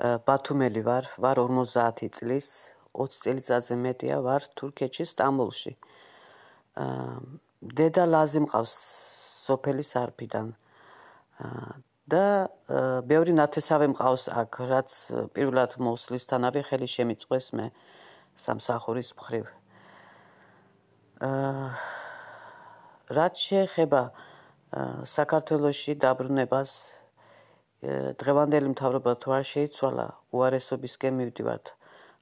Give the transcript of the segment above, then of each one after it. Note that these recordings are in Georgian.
ბათუმელი ვარ, ვარ 50 წლის, 20 წელიწადზე მეტია ვარ თურქეთში, სტამბოლში. აა დედა ლაზი მყავს სოფელი სარფიდან. აა და ბევრი ნათესავი მყავს აქ, რაც პირველად მოსლისთანავე ხელი შემიწყვეს მე სამსახურის მხრივ. აა რაც შეეხება საქართველოსში დაბრუნებას დღევანდელი მთავრობა თუ არ შეიცვალა, უარესობისკენ მივდივართ.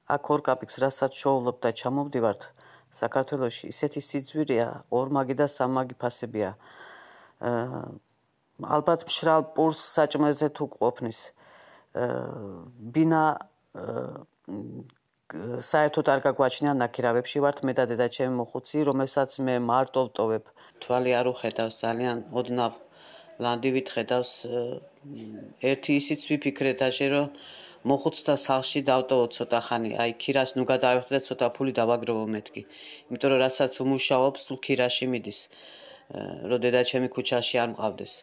აქ ორ კაპიკს რასაც შოულობ და ჩამოვდივართ საქართველოსში, ისეთი სიძვირეა, ორმაგი და სამაგი ფასებია. ალბათ მშრალ პურს საჭმეზე თუ ყოფნის. ბინა საერთოდ არ გაგვაჩნია ნაკირავებში ვართ მე და დედა ჩემი მოხუცი, რომელსაც მე მარტო ვტოვებ. თვალი არ უხედავს ძალიან ოდნავ ლანდივით ხედავს ერთი ისიც ვიფიქრე დაშე რომ მოხუცთა სახლში დავტოვო ცოტა ხანი. აი ქირას ნუ გადავიხდე ცოტა ფული დავაგროვო მეთქი. იმიტომ რომ რასაც უმუშაობს თუ ქირაში მიდის. რომ დედა ჩემი ქუჩაში არ მყავდეს.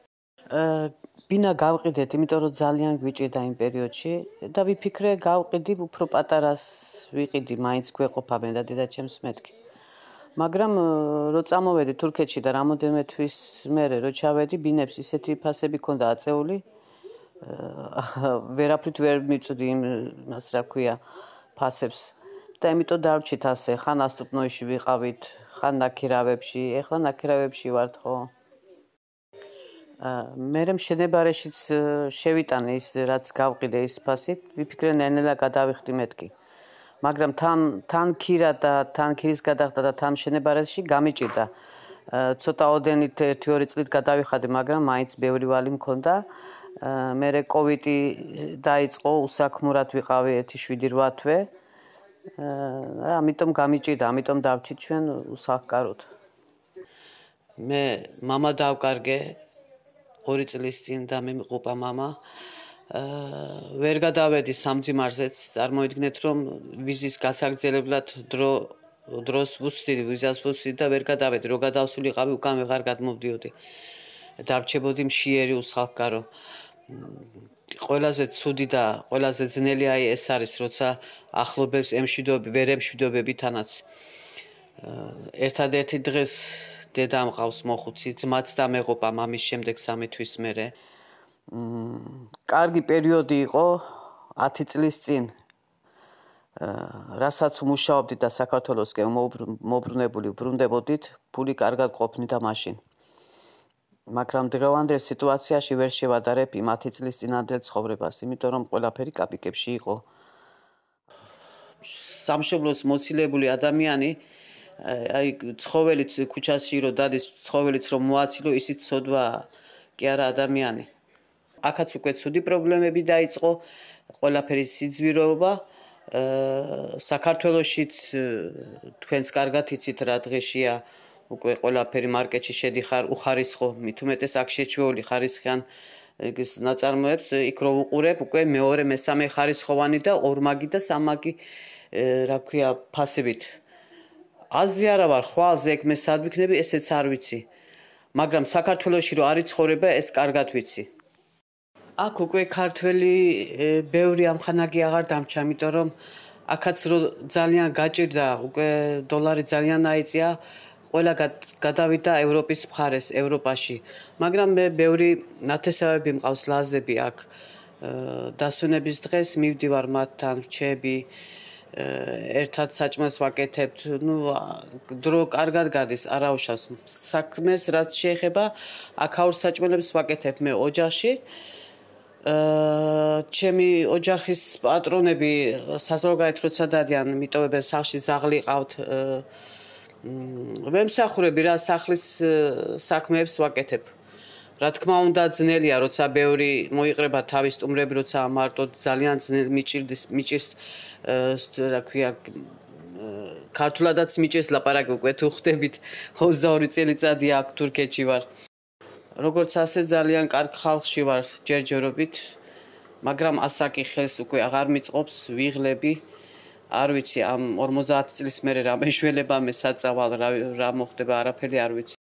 ბინა გავყიდეთ იმიტომ რომ ძალიან გვიჭირდა იმ პერიოდში. და ვიფიქრე გავყიდი უფრო პატარას ვიყიდი მაინც გვეყოფა მე და დედა ჩემს მეთქი მაგრამ რო წამოვედი თურქეთში და რამოდენმე თვის მერე რო ჩავედი ბინებს ისეთი ფასები ქონდა აწეული. ვერაფრით ვერ მიწდი იმას რა ქვია ფასებს. და იმიტომ დავრჩით ასე ხან ასტუპნოიში ვიყავით ხან ნაკირავებში ეხლა ნაკირავებში ვართ ხო? მე მე შენებარეშიც შევიტანე ის რაც გავყიდე ის ფასით ვიფიქრე ნენელა გადავიხდი მეთქი მაგრამ თან თან ქირა და თან ქირის გადახდა და თან შენებარაში გამიჭირდა. ცოტა ოდენით 1-2 წლით გადავიხადე, მაგრამ მაინც ბევრი ვალი მქონდა. მერე კოვიდი დაიწყო, უსაქმურად ვიყავი 1-7 თვე. ამიტომ გამიჭირდა, ამიტომ დავჭით ჩვენ უსახკაროდ. მე мама დავკარგე 2 წლის წინ და მე მიყופה мама ვერ გადავედი სამძიმარზეც წარმოიდგინეთ რომ ვიზის გასაგრძელებლად დრო დროს ვუსწრდი ვიზას ვუსწრდი და ვერ გადავედი. რო გადავსულიყავი უკან ვეღარ გადმოვდიოდი. დარჩებოდი მშიერი უსხალკარო. ყველაზე ცუდი და ყველაზე ძნელი აი ეს არის როცა ახლობელს ემშვიდობები ვერ ემშვიდობები თანაც ერთადერთი დღეს დედა მყავს მოხუცი ძმაც და მეღობა მამის შემდეგ სამი თვის მერე კარგი პერიოდი იყო 10 წლის წინ. რასაც მუშაობდი და საქართველოსკენ მოbrunებული ბრუნდებოდით, ფული კარგად ყოფნიდა მაშინ. მაგრამ დღევანდელ სიტუაციაში ვერ შევადარებ იმ 10 წლის წინანდელ ცხოვრებას, იმიტომ რომ ყველაფერი კაპიკებში იყო. სამშობლოს მოცილებული ადამიანი აი ცხოველიც ქუჩაში რო დადის ცხოველიც რომ მოაცილო ისიც სოდვა კი არა ადამიანი აქაც უკვე ცუდი პრობლემები დაიწყო ყველაფერი სიძვიროობა აა საქართველოსიც თქვენს კარგად იცით რა დღეშია უკვე ყველაფერი მარკეტში შედიხარ უხარისხო. მით უმეტეს აქ შეჩვეული ხარისხიან ის ნაწარმოებს იქ რო უყურებ უკვე მეორე მესამე ხარისხოვანი და ორმაგი და სამაგი რა ქვია ფასებით. აზი არა ვარ ხვალზე ეგ მე სად ვიქნები ესეც არ ვიცი. მაგრამ საქართველოსში რო არის ცხოვრება ეს კარგად ვიცი აქ უკვე ქართველი ბევრი ამხანაგი აღარ დამჭა, იმიტომ რომ აქაც რო ძალიან გაჭირდა, უკვე დოლარი ძალიან აიწია, ყველა გადავიდა ევროპის მხარეს, ევროპაში. მაგრამ მე ბევრი ნათესავები მყავს ლაზები აქ. დასვენების დღეს მივდივარ მათთან, რჩები ერთად საჭმელს ვაკეთებთ. ნუ დრო კარგად გადის, არაუშავს. საქმეს რაც შეეხება, აქაურ საჭმელებს ვაკეთებ მე ოჯახში. ჩემი ოჯახის პატრონები საზოგადოებრივ როცა დადიან მიტოვებენ სახლში ზაღლი ყავთ ვემსახურები რა სახლის საქმეებს ვაკეთებ. რა თქმა უნდა ძნელია როცა ბევრი მოიყრება თავის სტუმრები როცა მარტო ძალიან ძნელი მიჭირდეს მიჭირს რა ქვია ქართულადაც მიჭირს ლაპარაკი უკვე თუ ხვდებით 22 წელიწადი აქ თურქეთში ვარ როგორც ასე ძალიან კარგ ხალხში ვარ ჯერჯერობით მაგრამ ასაკი ხელს უკვე აღარ მიწყობს ვიღლები. არ ვიცი ამ 50 წლის მერე რა მეშველება მე საწავალ რა მოხდება არაფერი არ ვიცი